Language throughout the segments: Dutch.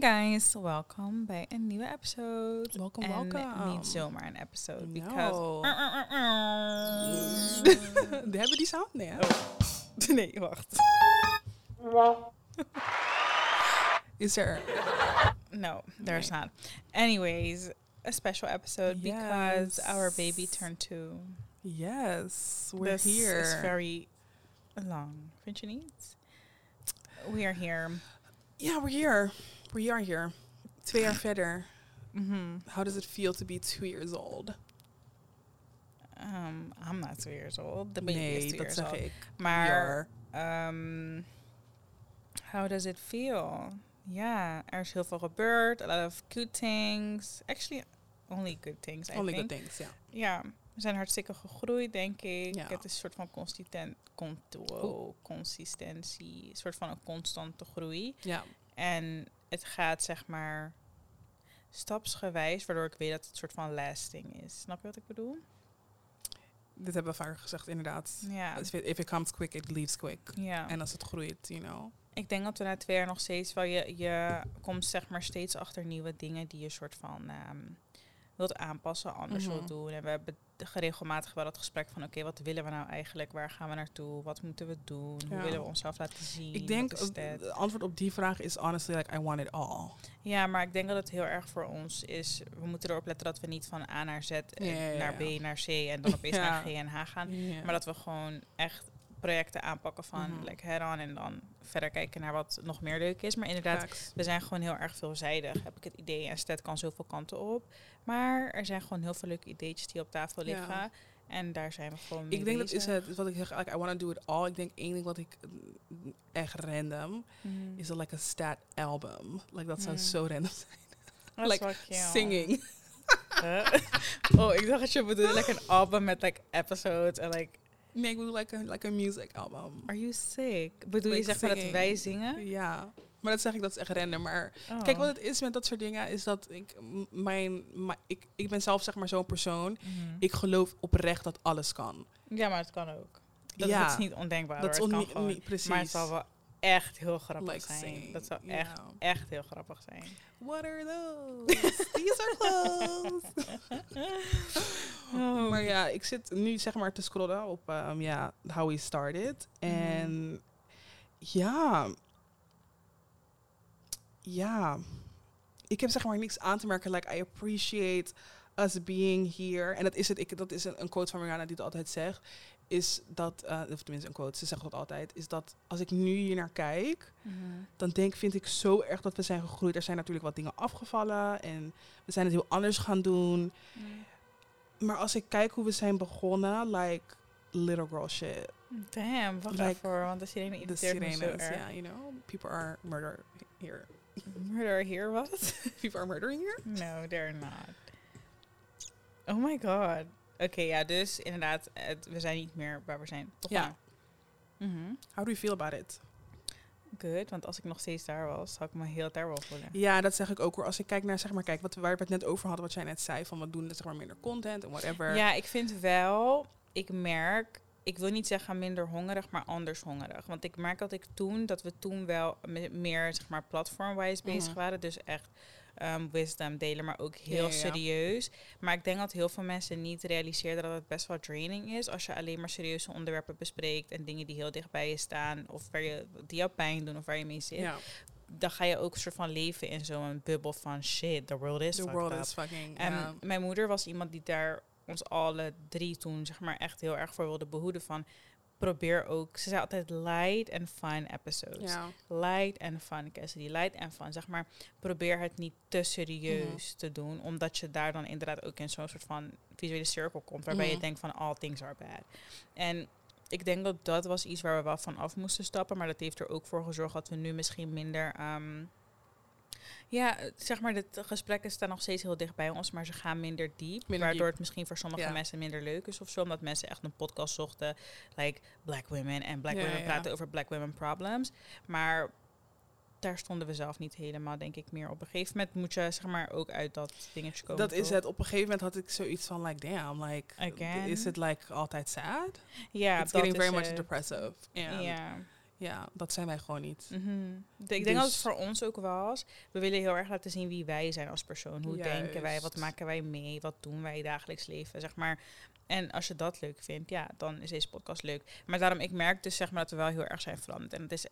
Hey guys, welkom bij een nieuwe episode. Welkom, en welkom. niet zomaar een episode, No. because... Hebben die sound? Nee, hè? Oh. Nee, wacht. Is er? No, there's not. Anyways, a special episode because our baby turned two. Yes, we're This It's very long. Je niet? We are here. yeah, we're here. We are here. Twee jaar verder. Mhm. How does it feel to be two years old? Um, I'm not two years old. The baby is nee, two dat years zeg old. ik. Maar um, how does it feel? Ja, er is heel veel gebeurd. A lot of good things. Actually, only good things, I Only think. good things, ja. Ja, we zijn hartstikke gegroeid, denk ik. Ja. Het is een soort van consistent, con wow, consistentie. Een soort van een constante groei. Ja, En het gaat, zeg maar, stapsgewijs, waardoor ik weet dat het een soort van lasting is. Snap je wat ik bedoel? dit hebben we vaker gezegd, inderdaad. Ja. If it, if it comes quick, it leaves quick. ja. En als het groeit, you know. Ik denk dat we na twee jaar nog steeds wel je, je komt zeg maar steeds achter nieuwe dingen die je soort van ehm, wilt aanpassen, anders Mhm. wilt doen. En we hebben regelmatig wel dat gesprek van oké, wat willen we nou eigenlijk? Waar gaan we naartoe? Wat moeten we doen? Hoe Ja. willen we onszelf laten zien? Ik denk, het antwoord op die vraag is honestly like, I want it all. Ja, maar ik denk dat het heel erg voor ons is. We moeten erop letten dat we niet van A naar Z, Ja, ja, ja, naar. B, naar C en dan opeens naar G en H gaan. Maar dat we gewoon echt projecten aanpakken van Mhm. like head-on en dan verder kijken naar wat nog meer leuk is. Maar inderdaad, we zijn gewoon heel erg veelzijdig, heb ik het idee. En Sted kan zoveel kanten op. Maar er zijn gewoon heel veel leuke ideetjes die op tafel Ja. liggen. En daar zijn we gewoon mee Ik denk dat is het, wat ik zeg, like, I want to do it all. Ik denk één ding wat ik mm, echt random Mhm. is dat like a stat album. Like dat zou Mm. zo random zijn. Like. Singing. Huh? oh, ik dacht dat je bedoelde like een album met like episodes en like... Nee, ik bedoel like a, like a music album. Are you sick? Bedoel je Like zeg maar dat wij zingen? Ja. Maar dat zeg ik, dat is echt random. Maar Oh. kijk, wat het is met dat soort dingen, is dat ik, mijn, mijn ik, ik ben zelf zeg maar zo'n persoon. Mhm. Ik geloof oprecht dat alles kan. Ja, maar het kan ook. Dat, ja, dat is niet ondenkbaar dat is. Het kan gewoon. niet precies. Maar het zal wel echt heel grappig Like zijn. Dat zou echt, echt heel grappig zijn. What are those? These are clothes. Maar ja, ik zit nu zeg maar te scrollen op um, ja, How We Started. Mhm. En ja, ja, ik heb zeg maar niks aan te merken. Like, I appreciate us being here. En dat is het, ik, dat is een, een quote van Mariana die het altijd zegt. Is dat, uh, of tenminste een quote, ze zegt dat altijd. Is dat als ik nu hier naar kijk, Mhm. dan denk, vind ik zo erg dat we zijn gegroeid. Er zijn natuurlijk wat dingen afgevallen en we zijn het heel anders gaan doen. Maar als ik kijk hoe we zijn begonnen, like little girl shit. Damn, wacht Like, even, want de sirene De irriteert me zo erg. yeah, you know, people are murder here. Murder here, wat? People are murdering here. no, they're not. Oh my god. Oké, ja, dus inderdaad, het, we zijn niet meer waar we zijn begonnen. Mhm. How do you feel about it? Good, want als ik nog steeds daar was, zou ik me heel daar wel voelen. Ja, dat zeg ik ook hoor. Als ik kijk naar, zeg maar, kijk, wat, waar we het net over hadden, wat jij net zei, van we doen zeg maar minder content en whatever. Ja, ik vind wel, ik merk, ik wil niet zeggen minder hongerig, maar anders hongerig. Want ik merk dat ik toen, dat we toen wel me- meer, zeg maar, platformwise bezig Mhm. waren. Dus echt ehm, wisdom delen, maar ook heel Ja, ja, ja. serieus. Maar ik denk dat heel veel mensen niet realiseerden dat het best wel draining is als je alleen maar serieuze onderwerpen bespreekt en dingen die heel dicht bij je staan of waar je, die jou pijn doen of waar je mee zit. ja. Dan ga je ook een soort van leven in zo'n bubbel van shit, the world is The fucked world up. is fucking. En mijn moeder was iemand die daar ons alle drie toen zeg maar echt heel erg voor wilde behoeden van probeer ook. Ze zei altijd light and fun episodes. ja. Light and fun, Cassidy. Light and fun. Zeg maar, probeer het niet te serieus te doen. Omdat je daar dan inderdaad ook in zo'n soort van visuele cirkel komt. Waarbij je Mhm. denkt van all things are bad. En ik denk dat dat was iets waar we wel van af moesten stappen. Maar dat heeft er ook voor gezorgd dat we nu misschien minder... ehm, ja, zeg maar, de gesprekken staan nog steeds heel dicht bij ons, maar ze gaan minder diep. Minder waardoor diep. het misschien voor sommige Ja. mensen minder leuk is of zo. Omdat mensen echt een podcast zochten, like Black Women. En Black Ja, Women praten over Black Women problems. Maar daar stonden we zelf niet helemaal, denk ik, meer op. Een gegeven moment moet je, zeg maar, ook uit dat dingetje komen. Dat is het. Op een gegeven moment had ik zoiets van, like, damn, like, Again? is it like altijd sad? Ja, It's dat getting very much het. depressive. Ja. Ja, dat zijn wij gewoon niet. Mhm. Ik denk dat het Dus- voor ons ook was. We willen heel erg laten zien wie wij zijn als persoon. Hoe denken wij? Wat maken wij mee? Wat doen wij dagelijks leven? Zeg maar. En als je dat leuk vindt, ja, dan is deze podcast leuk. Maar daarom, ik merk dus zeg maar dat we wel heel erg zijn veranderd. En het is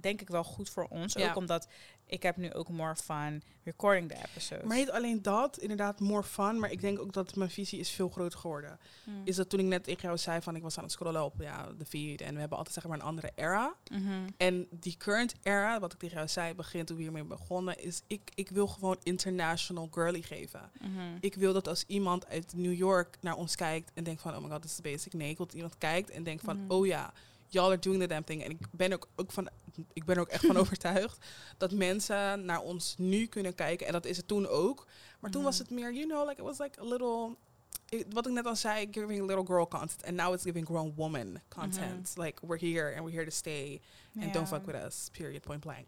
denk ik wel goed voor ons. Ja. Ook omdat ik heb nu ook more fun recording the episodes. Maar niet alleen dat, inderdaad, more fun. Maar ik denk ook dat mijn visie is veel groter geworden. Mm. Is dat toen ik net tegen jou zei van ik was aan het scrollen op ja, de feed. En we hebben altijd zeg maar een andere era. Mhm. En die current era, wat ik tegen jou zei, begin toen we hiermee begonnen, is ik, ik wil gewoon international girly geven. Mhm. Ik wil dat als iemand uit New York naar ons kijkt en denkt van, oh my god, this is basic. Nee, ik wil dat iemand kijkt en denkt van, Mhm. oh ja, y'all are doing the damn thing. En ik ben ook, ook van, ik ben ook echt van overtuigd dat mensen naar ons nu kunnen kijken. En dat is het toen ook. Maar toen Mhm. was het meer, you know, like it was like a little, it- wat ik net al zei, giving little girl content. And now it's giving grown woman content. Like we're here and we're here to stay. And don't fuck with us, period, point blank.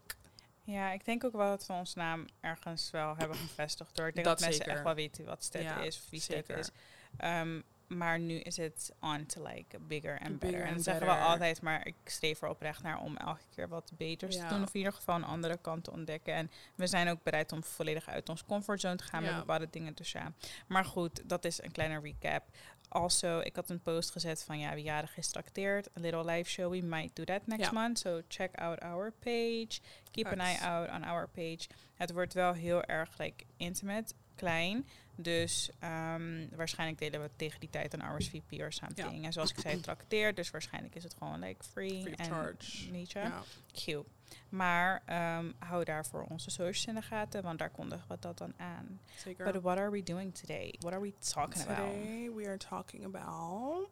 Ja, ik denk ook wel dat we ons naam ergens wel hebben gevestigd. Door. Ik denk Dat dat, mensen zeker. echt wel weten wat Stet Ja, is, of wie zeker. is. Ehm, maar nu is het on to like bigger and better. En dat zeggen we altijd, maar ik streef er oprecht naar om elke keer wat beters Ja. te doen. Of in ieder geval een andere kant te ontdekken. En we zijn ook bereid om volledig uit onze comfortzone te gaan Ja. met bepaalde dingen. Dus ja. Maar goed, dat is een kleine recap. Also, ik had een post gezet van ja, wie jarig is trakteert. A little live show. We might do that next Ja. month. So check out our page. Keep an eye out on our page. Het wordt wel heel erg like, intimate, klein. Dus ehm, waarschijnlijk delen we tegen die tijd een RSVP or something. En zoals ik zei, trakteert. Dus waarschijnlijk is het gewoon like free. Free of charge. Je? Ja. Cute. Maar ehm, hou daarvoor onze socials in de gaten, want daar kondigen we dat dan aan. Zeker. But what are we doing today? What are we talking about? Today we are talking about.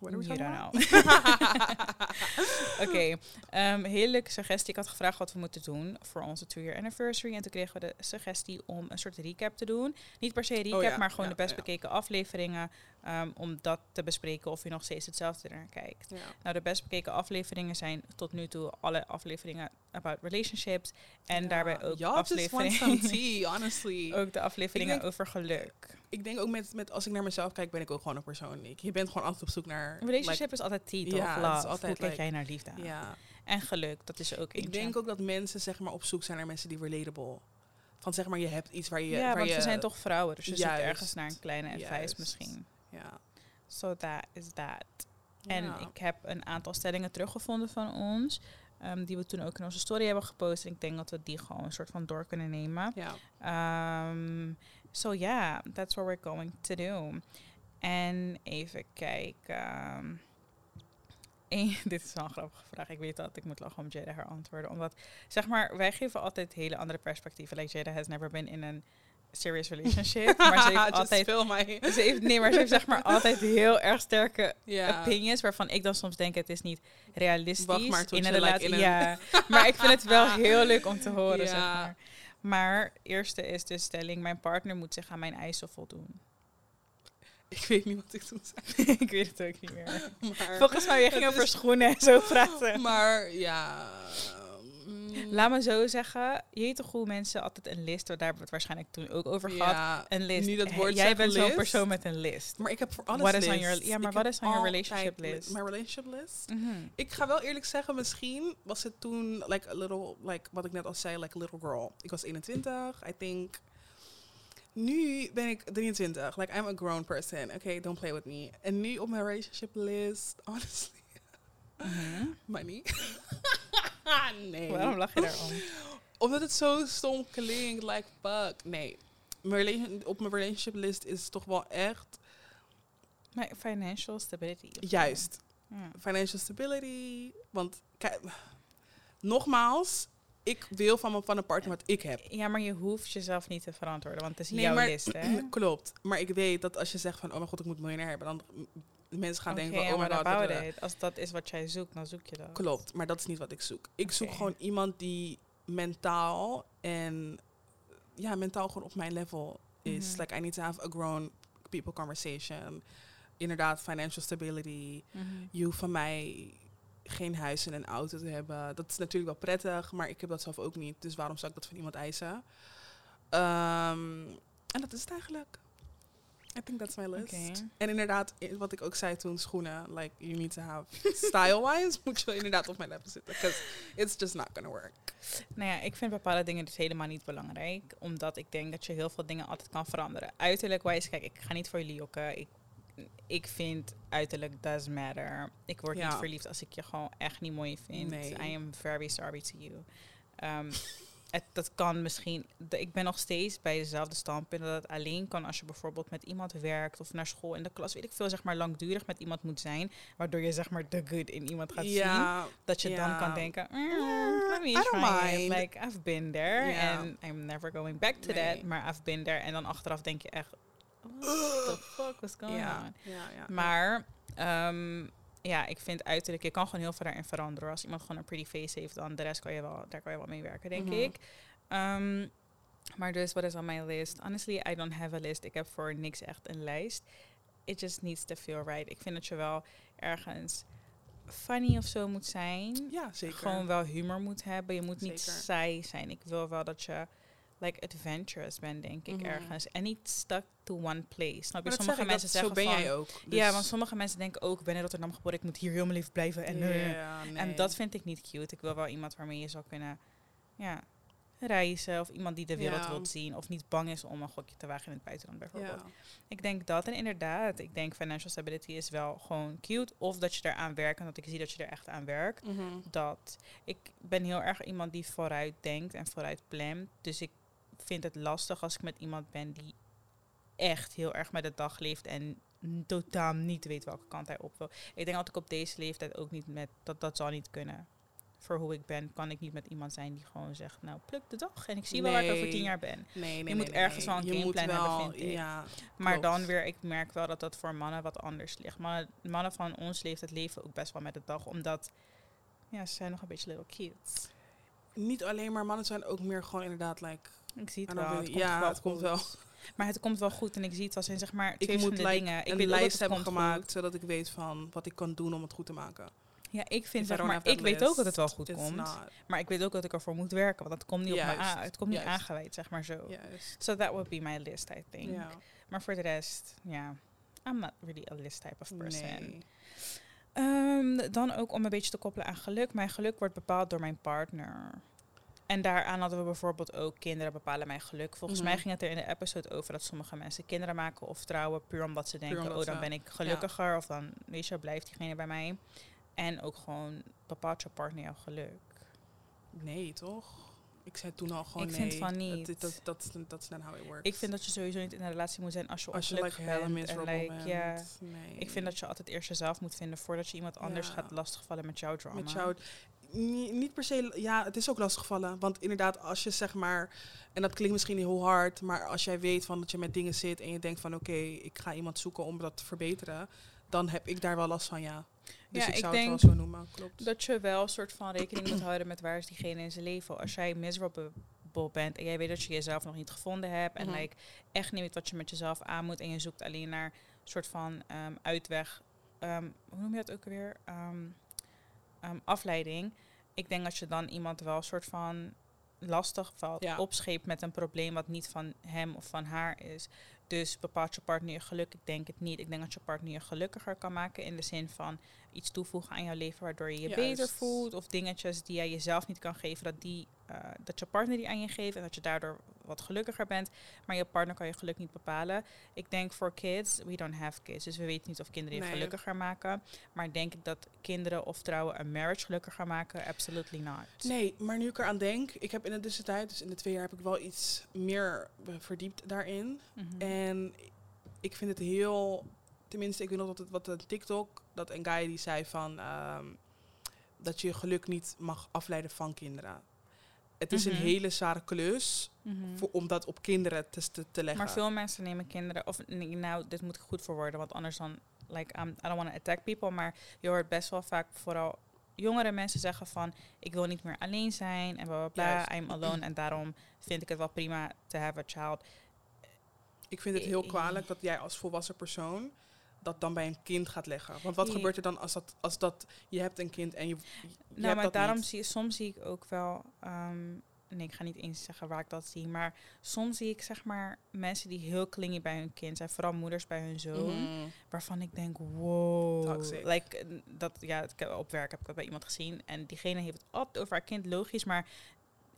What are we You don't? Oké, ehm, hele leuke suggestie. Ik had gevraagd wat we moeten doen voor onze two-year anniversary. En toen kregen we de suggestie om een soort recap te doen. Niet per se recap, Oh ja, maar gewoon ja, de best ja. bekeken afleveringen. Ehm, om dat te bespreken of je nog steeds hetzelfde naar kijkt. Ja. Nou, de best bekeken afleveringen zijn tot nu toe alle afleveringen about relationships. En Ja. daarbij ook some afleveringen, tea, honestly. ook de afleveringen denk- over geluk. Ik denk ook met, met, als ik naar mezelf kijk, ben ik ook gewoon een persoon. Ik, je bent gewoon altijd op zoek naar... Relationship is altijd tea, toch? Ja, is altijd Hoe kijk like- jij naar liefde? ja. En geluk, dat is ook Ik denk ook dat mensen zeg maar op zoek zijn naar mensen die relatable. Van zeg maar, je hebt iets waar je... ja, waar want je, we zijn toch vrouwen, dus je zoekt Juist. ergens naar een kleine advice misschien. Ja. So that is that. En ik heb een aantal stellingen teruggevonden van ons. ehm, die we toen ook in onze story hebben gepost. En ik denk dat we die gewoon een soort van door kunnen nemen. Ja. Um, so yeah, that's what we're going to do. En even kijken. Eén- dit is wel een grappige vraag. Ik weet dat ik moet lachen om Jada haar antwoorden. Omdat, zeg maar, wij geven altijd hele andere perspectieven. Like Jada has never been in een serious relationship. maar ze heeft altijd... Ze heeft, nee, maar ze heeft zeg maar altijd heel erg sterke Ja. opinions. Waarvan ik dan soms denk, het is niet realistisch. Wacht maar in een like, relatie. Ja, maar ik vind het wel heel leuk om te horen, zeg maar. Maar eerste is de stelling, mijn partner moet zich aan mijn eisen voldoen. Ik weet niet wat ik toen zei. ik weet het ook niet meer. Maar, Volgens mij, je ging over schoenen en zo praten. maar ja... mm, Laat me zo zeggen, je weet toch hoe mensen altijd een list, daar hebben we het waarschijnlijk toen ook over gehad. ja, Een list. Nu dat woord Jij bent zo'n persoon met een list. Maar ik heb voor alles What is on lists. your- ja, maar wat is on your altijd relationship li- list? Mijn relationship list? Ik ga wel eerlijk zeggen, misschien was het toen like a little, like wat ik net al zei, like a little girl. Ik was 21, I think. Nu ben ik 23. Like I'm a grown person. Okay, don't play with me. En nu op mijn relationship list, honestly, Mhm. money. nee. Waarom lach je daarom? Omdat het zo stom klinkt, like fuck. Nee. Mijn relation- op mijn relationship list is toch wel echt Maar financial stability. juist. Ja. financial stability. Want kijk, nogmaals, ik wil van, mijn, van een partner wat ik heb. Ja, maar je hoeft jezelf niet te verantwoorden, want het is Nee, jouw maar- list, hè? Klopt. Maar ik weet dat als je zegt van, oh mijn god, ik moet miljonair hebben, dan mensen gaan denken van, oh maar god. about da, da, da. it. Als dat is wat jij zoekt, dan zoek je dat. Klopt, maar dat is niet wat ik zoek. Ik zoek gewoon iemand die mentaal en ja, mentaal gewoon op mijn level is. Mhm. Like I need to have a grown people conversation. Inderdaad, financial stability. Je hoeft van mij geen huis en een auto te hebben. Dat is natuurlijk wel prettig, maar ik heb dat zelf ook niet. Dus waarom zou ik dat van iemand eisen? Ehm, en dat is het eigenlijk. I think that's my list. Oké. En inderdaad, wat ik ook zei toen, schoenen, like, you need to have style-wise, moet je inderdaad op mijn level zitten. Because it's just not gonna work. Nou ja, ik vind bepaalde dingen dus helemaal niet belangrijk. Omdat ik denk dat je heel veel dingen altijd kan veranderen. Uiterlijk wijs, kijk, ik ga niet voor jullie jokken. Ik, ik vind uiterlijk does matter. Ik word Ja. niet verliefd als ik je gewoon echt niet mooi vind. Nee. I am very sorry to you. Ehm, het, dat kan misschien... de- ik ben nog steeds bij dezelfde standpunt dat het alleen kan als je bijvoorbeeld met iemand werkt of naar school in de klas, weet ik veel, zeg maar langdurig met iemand moet zijn, waardoor je zeg maar de good in iemand gaat zien dat je dan kan denken, mm, let me I don't try it. Like, I've been there and I'm never going back to Nee. that. Maar I've been there. En dan achteraf denk je echt, what the fuck was going on? Maar ehm, ja, ik vind uiterlijk, je kan gewoon heel veel daarin veranderen. Als iemand gewoon een pretty face heeft, dan de rest kan je wel, daar kan je wel mee werken, denk Mhm. ik. Ehm, maar dus, wat is on my list? Honestly, I don't have a list. Ik heb voor niks echt een lijst. It just needs to feel right. Ik vind dat je wel ergens funny of zo moet zijn. ja, zeker. Gewoon wel humor moet hebben. Je moet niet saai zijn. Ik wil wel dat je like adventurous bent, denk ik, Mhm. ergens. En niet stuck to one place. Snap je? Sommige ik, mensen zeggen zo ben van... jij ook. Ja, Dus- want sommige mensen denken ook, ik ben in Rotterdam geboren, ik moet hier heel mijn leven blijven. En, eh, nee. en dat vind ik niet cute. Ik wil wel iemand waarmee je zou kunnen ja, reizen. Of iemand die de wereld Ja. wilt zien. Of niet bang is om een gokje te wagen in het buitenland bijvoorbeeld. Ik denk dat. En inderdaad, ik denk financial stability is wel gewoon cute. Of dat je eraan werkt en dat ik zie dat je er echt aan werkt. Mhm. Dat ik ben heel erg iemand die vooruit denkt en vooruit plant. Dus ik vind het lastig als ik met iemand ben die echt heel erg met de dag leeft en totaal niet weet welke kant hij op wil. Ik denk dat ik op deze leeftijd ook niet met dat dat zal niet kunnen. Voor hoe ik ben, kan ik niet met iemand zijn die gewoon zegt, nou pluk de dag en ik zie wel waar ik over tien jaar ben. Nee, nee, Je moet ergens wel een gameplan hebben, vind ik. Ja, Maar Klopt. dan weer, ik merk wel dat dat voor mannen wat anders ligt. Mannen, mannen van ons leeftijd leven ook best wel met de dag, omdat ja, ze zijn nog een beetje little kids. niet alleen maar mannen zijn ook meer gewoon inderdaad like. Ik zie het wel. really- Het komt ja, wel het komt wel. Maar het komt wel goed en ik zie het als in zeg maar twee Ik moet like, dingen. Ik een lijst hebben gemaakt goed. zodat ik weet van wat ik kan doen om het goed te maken. Ja, ik vind zeg maar, ik weet ook dat het wel goed komt. not. Maar ik weet ook dat ik ervoor moet werken, want dat komt niet op Juist, aan. Het komt niet juist. aangeweid, zeg maar zo. Juist. So that would be my list, I think. Maar voor de rest, ja, I'm not really a list type of person. Nee. Ehm, dan ook om een beetje te koppelen aan geluk. Mijn geluk wordt bepaald door mijn partner. En daaraan hadden we bijvoorbeeld ook kinderen bepalen mijn geluk. Volgens Mhm. mij ging het er in de episode over dat sommige mensen kinderen maken of trouwen puur omdat ze denken, omdat oh dan ben ik gelukkiger of dan weet je, blijft diegene bij mij. En ook gewoon bepaalt je partner jouw geluk. Nee, toch? Ik zei toen al gewoon Ik nee. vind van niet. Dat, dat, dat, dat is not how it works. Ik vind dat je sowieso niet in een relatie moet zijn als je als je like bent. En like, bent. Nee. ik vind dat je altijd eerst jezelf moet vinden voordat je iemand anders Ja. gaat lastigvallen met jouw drama. Met jou. Niet, per se, ja, het is ook lastig vallen. Want inderdaad, als je zeg maar, en dat klinkt misschien heel hard, maar als jij weet van dat je met dingen zit en je denkt van oké, ik ga iemand zoeken om dat te verbeteren, dan heb ik daar wel last van, ja. Dus Ja, ik ik zou het wel zo noemen, klopt. Dat je wel een soort van rekening moet houden met waar is diegene in zijn leven. Als jij miserable bent en jij weet dat je jezelf nog niet gevonden hebt en Mhm. like, echt niet weet wat je met jezelf aan moet en je zoekt alleen naar een soort van ehm, uitweg, ehm, hoe noem je dat ook weer? Ehm, afleiding. Ik denk dat je dan iemand wel een soort van lastig valt, Ja. opscheept met een probleem wat niet van hem of van haar is. Dus bepaalt je partner je geluk? Ik denk het niet. Ik denk dat je partner je gelukkiger kan maken in de zin van iets toevoegen aan jouw leven waardoor je je Juist. beter voelt. Of dingetjes die jij jezelf niet kan geven, dat, die, eh, dat je partner die aan je geeft en dat je daardoor wat gelukkiger bent. Maar je partner kan je geluk niet bepalen. Ik denk voor kids, we don't have kids, dus we weten niet of kinderen je Nee. gelukkiger maken. Maar denk ik dat kinderen of trouwen een marriage gelukkiger maken? Absolutely not. Nee, maar nu ik eraan denk, ik heb in de tussentijd, dus in de twee jaar, heb ik wel iets meer verdiept daarin. Mhm. En ik vind het heel, tenminste, ik weet nog dat het wat een TikTok, dat een guy die zei van ehm, dat je geluk niet mag afleiden van kinderen. Het is Mhm. een hele zware klus Mhm. voor, om dat op kinderen te, te, te leggen. Maar veel mensen nemen kinderen, of nee, nou, dit moet ik goed verwoorden, want anders dan, like, I don't want to attack people, maar je hoort best wel vaak vooral jongere mensen zeggen van, ik wil niet meer alleen zijn en bla bla bla, Juist. I'm alone en daarom vind ik het wel prima to have a child. Ik vind het heel Eh, kwalijk dat jij als volwassen persoon dat dan bij een kind gaat leggen. Want wat gebeurt er dan als dat, als dat je hebt een kind en je, je nou, maar daarom niet? zie soms zie ik ook wel, ehm, nee, ik ga niet eens zeggen waar ik dat zie, maar soms zie ik zeg maar mensen die heel clingy bij hun kind zijn, vooral moeders bij hun zoon, Mhm. waarvan ik denk, wow, Toxic. like dat ja, ik heb- op werk heb ik dat bij iemand gezien en diegene heeft het altijd over haar kind, logisch, maar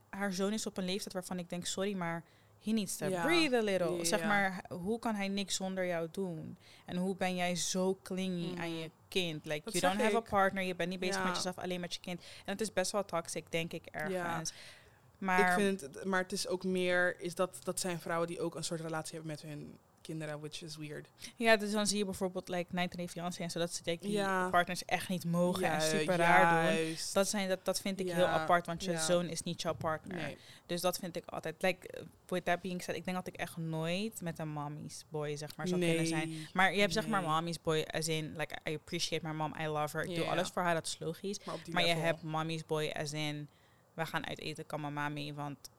haar zoon is op een leeftijd waarvan ik denk, sorry, maar he needs to breathe a little. Zeg maar, hoe kan hij niks zonder jou doen? En hoe ben jij zo clingy aan Mhm. je kind? Like, Dat you don't have a partner, je bent niet bezig met jezelf, alleen met je kind. En het is best wel toxic, denk ik, ergens. Maar Ik vind het, maar het is ook meer, is dat, dat zijn vrouwen die ook een soort relatie hebben met hun kinderen, which is weird. ja, dus dan zie je bijvoorbeeld like 90 Day Fiancé en zodat ze denk, die Ja. partners echt niet mogen en super raar doen. Dat, zijn, dat, dat vind ik heel apart, want je zoon is niet jouw partner. Nee. Dus dat vind ik altijd. Like, with that being said, ik denk dat ik echt nooit met een mommy's boy, zeg maar, zou kunnen zijn. Nee. Maar je hebt zeg maar Nee. mommy's boy, as in, like, I appreciate my mom, I love her. Ik doe alles voor haar, dat is logisch. Maar, je hebt mommy's boy, as in, we gaan uit eten, kan mama mee, want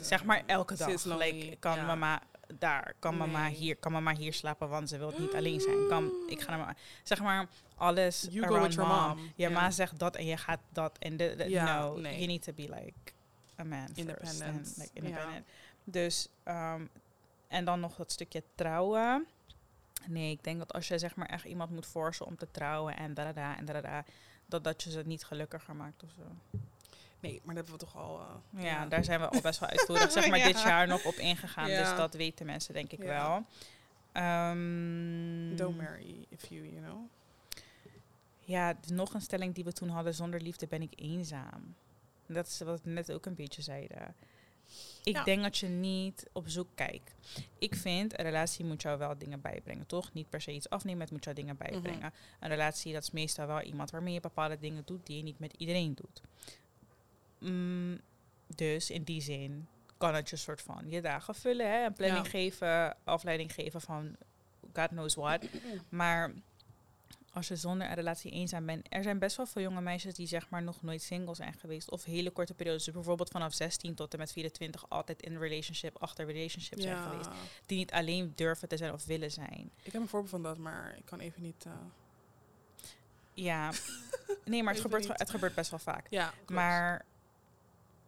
zeg maar elke dag. Like, kan mama daar, kan mama Nee. hier, kan mama hier slapen, want ze wil niet alleen zijn. Kan, ik ga naar mama. Zeg maar, alles You go around with your mom. mom. Je Ja. ma zegt dat en je gaat dat. En de, de- no, nee. you need to be like a man. Independent, like, independent. Dus, um, en dan nog dat stukje trouwen. Nee, ik denk dat als je zeg maar echt iemand moet forcen om te trouwen en da da en da da, dat dat je ze niet gelukkiger maakt of zo. Nee, maar dat hebben we toch al... eh, Ja, daar zijn we al best wel uitvoerig zeg maar Ja. dit jaar nog op ingegaan. Ja. Dus dat weten mensen denk ik wel. Ehm, Don't marry if you, you know. Ja, nog een stelling die we toen hadden. Zonder liefde ben ik eenzaam. Dat is wat we net ook een beetje zeiden. Ik Ja. denk dat je niet op zoek kijkt. Ik vind, een relatie moet jou wel dingen bijbrengen, toch? Niet per se iets afnemen, het moet jou dingen Mhm. bijbrengen. Een relatie, dat is meestal wel iemand waarmee je bepaalde dingen doet die je niet met iedereen doet. Mm, dus in die zin kan het je soort van je dagen vullen, hè? Een planning Ja. geven, afleiding geven van God knows what. Maar als je zonder een relatie eenzaam bent, er zijn best wel veel jonge meisjes die zeg maar nog nooit single zijn geweest. Of hele korte periodes. Dus bijvoorbeeld vanaf 16 tot en met 24 altijd in een relationship, achter relationship zijn geweest. Die niet alleen durven te zijn of willen zijn. Ik heb een voorbeeld van dat, maar ik kan even niet... eh, Ja, nee, maar het gebeurt, het gebeurt best wel vaak. Ja, klopt. Maar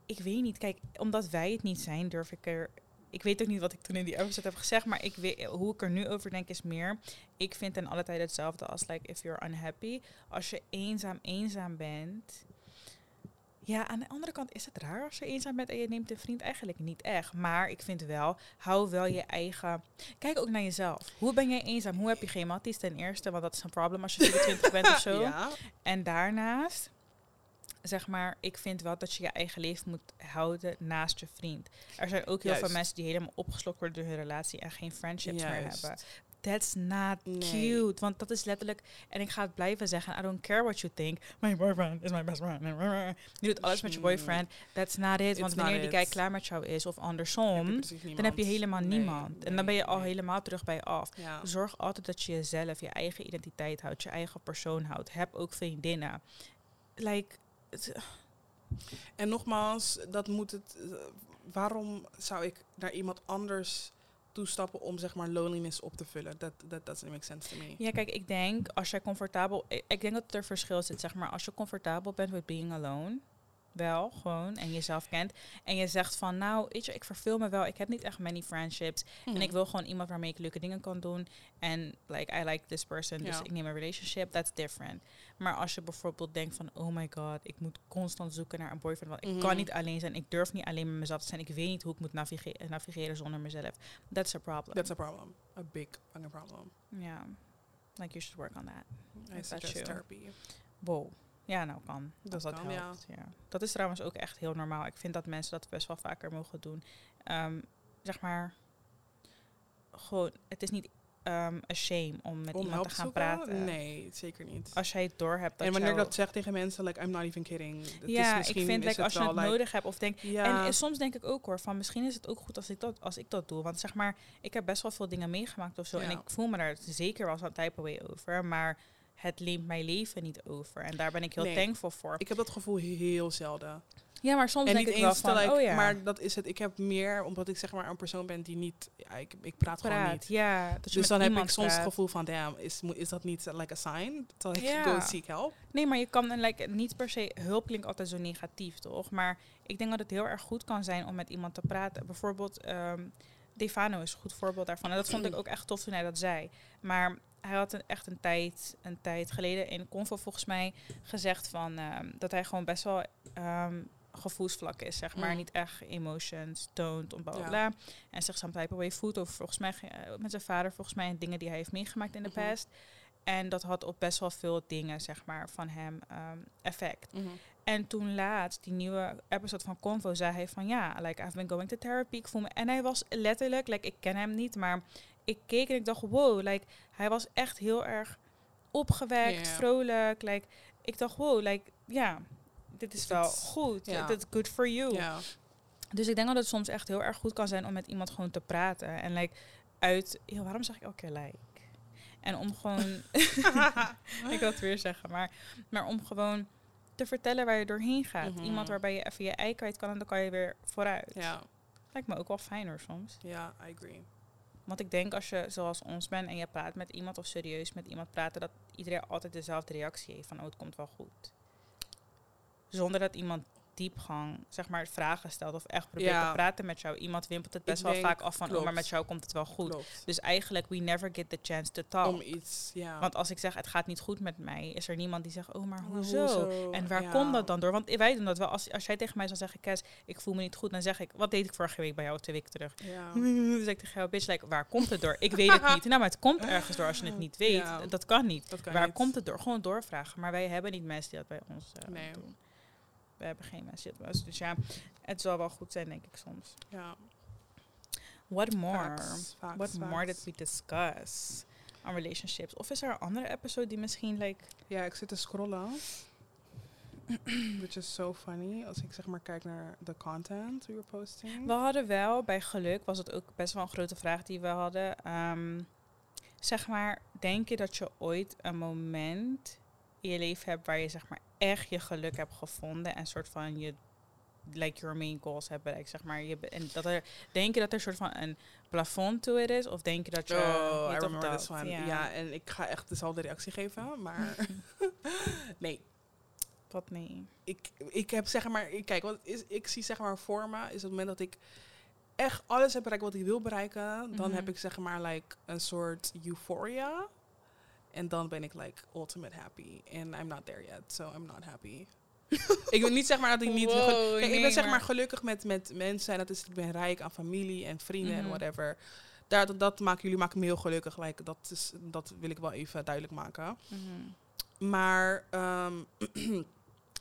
ik weet niet, kijk, omdat wij het niet zijn, durf ik er. Ik weet ook niet wat ik toen in die episode heb gezegd, maar ik weet, hoe ik er nu over denk is meer. Ik vind ten alle tijde hetzelfde als like if you're unhappy. Als je eenzaam, eenzaam bent. Ja, aan de andere kant is het raar als je eenzaam bent en je neemt een vriend eigenlijk niet echt. Maar ik vind wel, hou wel je eigen. Kijk ook naar jezelf. Hoe ben jij eenzaam? Hoe heb je geen matties ten eerste? Want dat is een probleem als je 24 bent of zo. Ja, En daarnaast, zeg maar, ik vind wel dat je je eigen leven moet houden naast je vriend. Er zijn ook heel Juist. veel mensen die helemaal opgeslokt worden door hun relatie en geen friendships meer hebben. That's not Nee. cute. Want dat is letterlijk, en ik ga het blijven zeggen, I don't care what you think. My boyfriend is my best friend. Je doet alles met je boyfriend. That's not it. Want wanneer die guy klaar met jou is, of andersom, dan heb je helemaal Nee, niemand. en dan ben je al helemaal terug bij af. Ja. Zorg altijd dat je jezelf, je eigen identiteit houdt, je eigen persoon houdt. Heb ook vriendinnen. Like, En nogmaals, dat moet het. eh, waarom zou ik naar iemand anders toestappen om zeg maar loneliness op te vullen? Dat dat doesn't make sense to me. ja, kijk, ik denk als jij comfortabel, ik, ik denk dat er verschil zit, zeg maar, als je comfortabel bent with being alone, wel gewoon en jezelf kent en je zegt van, nou, weet je, ik verveel me wel, ik heb niet echt many friendships Mhm. en ik wil gewoon iemand waarmee ik leuke dingen kan doen en like I like this person, dus Ja. ik neem een relationship, that's different. Maar als je bijvoorbeeld denkt van, oh my god, ik moet constant zoeken naar een boyfriend, want ik Mhm. kan niet alleen zijn, ik durf niet alleen met mezelf te zijn, ik weet niet hoe ik moet navige- navigeren zonder mezelf. That's a problem. That's a problem. A big fucking problem. Ja, like you should work on that. I suggest therapy. Wow. Ja, nou kan. Dat Dat dat, kan, ja. helpt. Ja. Dat is trouwens ook echt heel normaal. Ik vind dat mensen dat best wel vaker mogen doen. Ehm, zeg maar, gewoon, het is niet ehm a shame om met Om iemand te gaan zoeken? praten. Nee, zeker niet. Als jij het door hebt en wanneer ik dat zeg tegen mensen, like I'm not even kidding. Is ja, ik vind like, als je het like, nodig hebt of denk Ja, En, en soms denk ik ook hoor, van misschien is het ook goed als ik dat, als ik dat doe. Want zeg maar, ik heb best wel veel dingen meegemaakt of zo. En ik voel me daar zeker wel zo'n type way over. Maar het leent mijn leven niet over. En daar ben ik heel Nee. thankful voor. ik heb dat gevoel heel zelden. Ja, maar soms en denk niet ik wel van, like, oh ja, maar dat is het. Ik heb meer, omdat ik zeg maar een persoon ben die niet, ja, ik, ik praat, gewoon niet. Ja, dat Dus dan heb ik soms het gevoel van, damn, is, is dat niet like a sign? To like, Ja. go seek help? Nee, maar je kan like, niet per se hulp klinkt altijd zo negatief, toch? Maar ik denk dat het heel erg goed kan zijn om met iemand te praten. Bijvoorbeeld, ehm Defano is een goed voorbeeld daarvan. En dat vond ik ook echt tof toen hij dat zei. Maar hij had een, echt een tijd, een tijd geleden in Convo volgens mij gezegd van ehm, dat hij gewoon best wel ehm gevoelsvlak is, zeg maar. Mm. Niet echt emotions toont, bla bla Ja. En zich some type of way voelt over volgens mij eh, met zijn vader, volgens mij, en dingen die hij heeft meegemaakt in de Mhm. past. En dat had op best wel veel dingen, zeg maar, van hem ehm, effect. En toen laatst, die nieuwe episode van Convo, zei hij van ja, like I've been going to therapy. Ik voel me. En hij was letterlijk, like ik ken hem niet, maar ik keek en ik dacht, wow, like hij was echt heel erg opgewekt, vrolijk. Like ik dacht, wow, like ja, dit is wel goed. Dit is good for you. Dus ik denk dat het soms echt heel erg goed kan zijn om met iemand gewoon te praten. En like uit, waarom zeg ik elke keer like? En om gewoon, ik wil het weer zeggen, maar, maar om gewoon te vertellen waar je doorheen gaat. Mhm. Iemand waarbij je even je ei kwijt kan en dan kan je weer vooruit. ja, Lijkt me ook wel fijner soms. ja, I agree. Want ik denk als je zoals ons bent en je praat met iemand of serieus met iemand praten, dat iedereen altijd dezelfde reactie heeft van oh het komt wel goed. Zonder dat iemand diepgang, zeg maar, vragen stelt of echt probeert Ja. te praten met jou. Iemand wimpelt het best Ik wel denk- vaak af van oh maar met jou komt het wel goed. Klopt. Dus eigenlijk we never get the chance to talk. Om iets, ja. Want als ik zeg het gaat niet goed met mij, is er niemand die zegt oh maar Maar hoezo? En waar Ja. komt dat dan door? Want wij doen dat wel. Als, als jij tegen mij zou zeggen, Kes, ik voel me niet goed, dan zeg ik, wat deed ik vorige week bij jou twee weken terug? Ja. Dus ik tegen jou, bitch, like, waar komt het door? Ik weet het niet. Nou, maar het komt ergens door als je het niet weet. Dat kan niet. Dat kan waar niet. komt het door? Gewoon doorvragen. Maar wij hebben niet mensen die dat bij ons eh, Nee. doen. We hebben geen bij ons Dus ja, het zal wel goed zijn, denk ik soms. Ja. What more? Facts, facts, What more did we discuss on relationships? Of is er een andere episode die misschien, like... Ja, ik zit te scrollen. Which is so funny. Als ik zeg maar kijk naar de content we were posting. We hadden wel, bij geluk was het ook best wel een grote vraag die we hadden. Ehm, zeg maar, denk je dat je ooit een moment in je leven hebt waar je zeg maar echt je geluk hebt gevonden en soort van je like your main goals hebt bereikt, zeg maar. Je, en dat er, denk je dat er een soort van een plafond to it is? Of denk je dat je... Oh, I dit of remember dat? Ja. En ik ga echt dezelfde reactie geven, maar nee. Wat nee. Ik, ik heb zeg maar, ik- kijk, wat is, ik zie zeg maar voor me, is het moment dat ik echt alles heb bereikt wat ik wil bereiken, dan Mhm. heb ik zeg maar like een soort euphoria. En dan ben ik like ultimate happy. And I'm not there yet, so I'm not happy. ik wil niet zeg maar dat ik niet... Wow, Kijk, ik ben zeg maar- maar gelukkig met, met mensen. En dat is, ik ben rijk aan familie en vrienden en Mhm. whatever. Daar, dat, dat maken jullie maken me heel gelukkig. Like, dat, is, dat wil ik wel even duidelijk maken. Mhm. Maar ehm,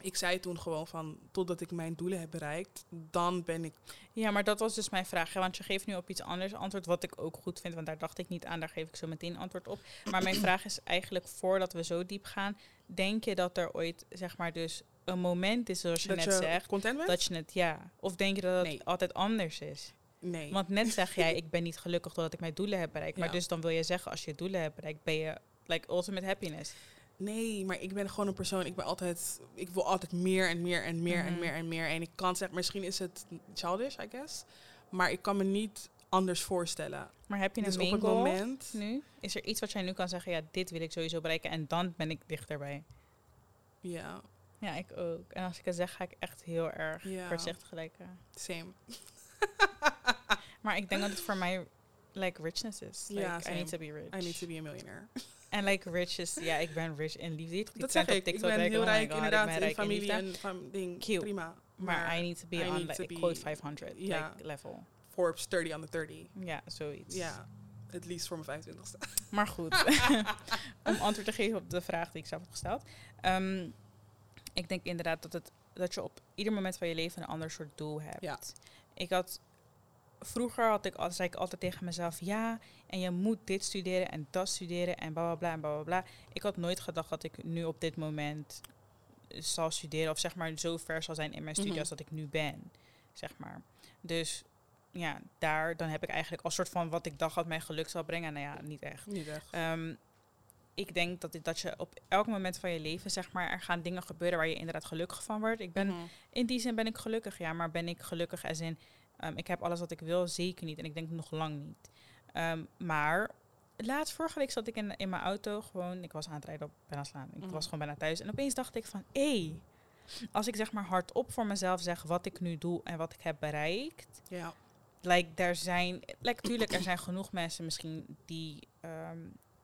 ik zei toen gewoon van... Totdat ik mijn doelen heb bereikt, dan ben ik... Ja, maar dat was dus mijn vraag. hè, Want je geeft nu op iets anders antwoord, wat ik ook goed vind. Want daar dacht ik niet aan, daar geef ik zo meteen antwoord op. Maar mijn vraag is eigenlijk, voordat we zo diep gaan... Denk je dat er ooit, zeg maar, dus een moment is, zoals je dat net je zegt... Dat je het, ja. Of denk je dat het Nee. altijd anders is? nee. Want net zeg jij, ik ben niet gelukkig doordat ik mijn doelen heb bereikt. Maar dus dan wil je zeggen, als je je doelen hebt bereikt, ben je like ultimate happiness. Nee, maar ik ben gewoon een persoon. Ik ben altijd. Ik wil altijd meer en meer en meer en Mhm. meer en meer. En ik kan zeggen, misschien is het childish, I guess. Maar ik kan me niet anders voorstellen. Maar heb je dus een op main het moment. nu? Is er iets wat jij nu kan zeggen, ja, dit wil ik sowieso bereiken en dan ben ik dichterbij? Ja, Ja, ik ook. En als ik het zeg, ga ik echt heel erg Ja. voorzichtig lijken. same. Maar ik denk dat het voor mij like richness is. Like, Ja, I need to be rich. I need to be a millionaire. En like rich is, ja, ik ben rich in liefde. Dat zeg ik. Ik TikTok, ben like, heel oh my rijk, God, ik inderdaad. ben In rijk in familie en van ding. Cute. Prima. Maar I need to be I on, like, be- quote 500 Ja. like, level. Forbes 30 under 30. Ja, zoiets. Ja, het liefst voor mijn 25ste. Maar goed, om antwoord te geven op de vraag die ik zelf heb gesteld. Ehm, ik denk inderdaad dat, het, dat je op ieder moment van je leven een ander soort doel hebt. Ja. Ik had, vroeger had ik, al- zei ik altijd tegen mezelf, ja, en je moet dit studeren en dat studeren en bla bla bla en bla bla bla. Ik had nooit gedacht dat ik nu op dit moment zal studeren of zeg maar zo ver zal zijn in mijn studie Mhm. als dat ik nu ben, zeg maar. Dus ja, daar dan heb ik eigenlijk als soort van wat ik dacht dat mij geluk zal brengen. Nou ja, niet echt. Niet echt. Ehm, ik denk dat, dit, dat je op elk moment van je leven, zeg maar, er gaan dingen gebeuren waar je inderdaad gelukkig van wordt. Ik ben, Mhm. in die zin ben ik gelukkig, ja, maar ben ik gelukkig als in, ehm, ik heb alles wat ik wil, zeker niet. En ik denk nog lang niet. Ehm, maar laatst, vorige week zat ik in, in mijn auto gewoon, ik was aan het rijden op Ben Slaan. Ik Mhm. was gewoon bijna thuis. En opeens dacht ik van, hé, als ik zeg maar hardop voor mezelf zeg wat ik nu doe en wat ik heb bereikt. Ja. Like, er zijn, like, tuurlijk, er zijn genoeg mensen misschien die ehm,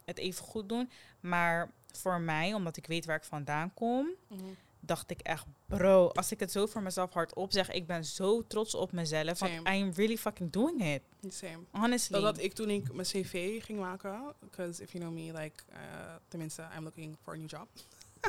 het even goed doen. Maar voor mij, omdat ik weet waar ik vandaan kom, Mhm. Dacht ik echt, bro, als ik het zo voor mezelf hardop zeg, ik ben zo trots op mezelf. Want Same. I'm really fucking doing it. Same. Honestly. Dat ik toen ik mijn cv ging maken. Because if you know me, like, uh, tenminste, I'm looking for a new job.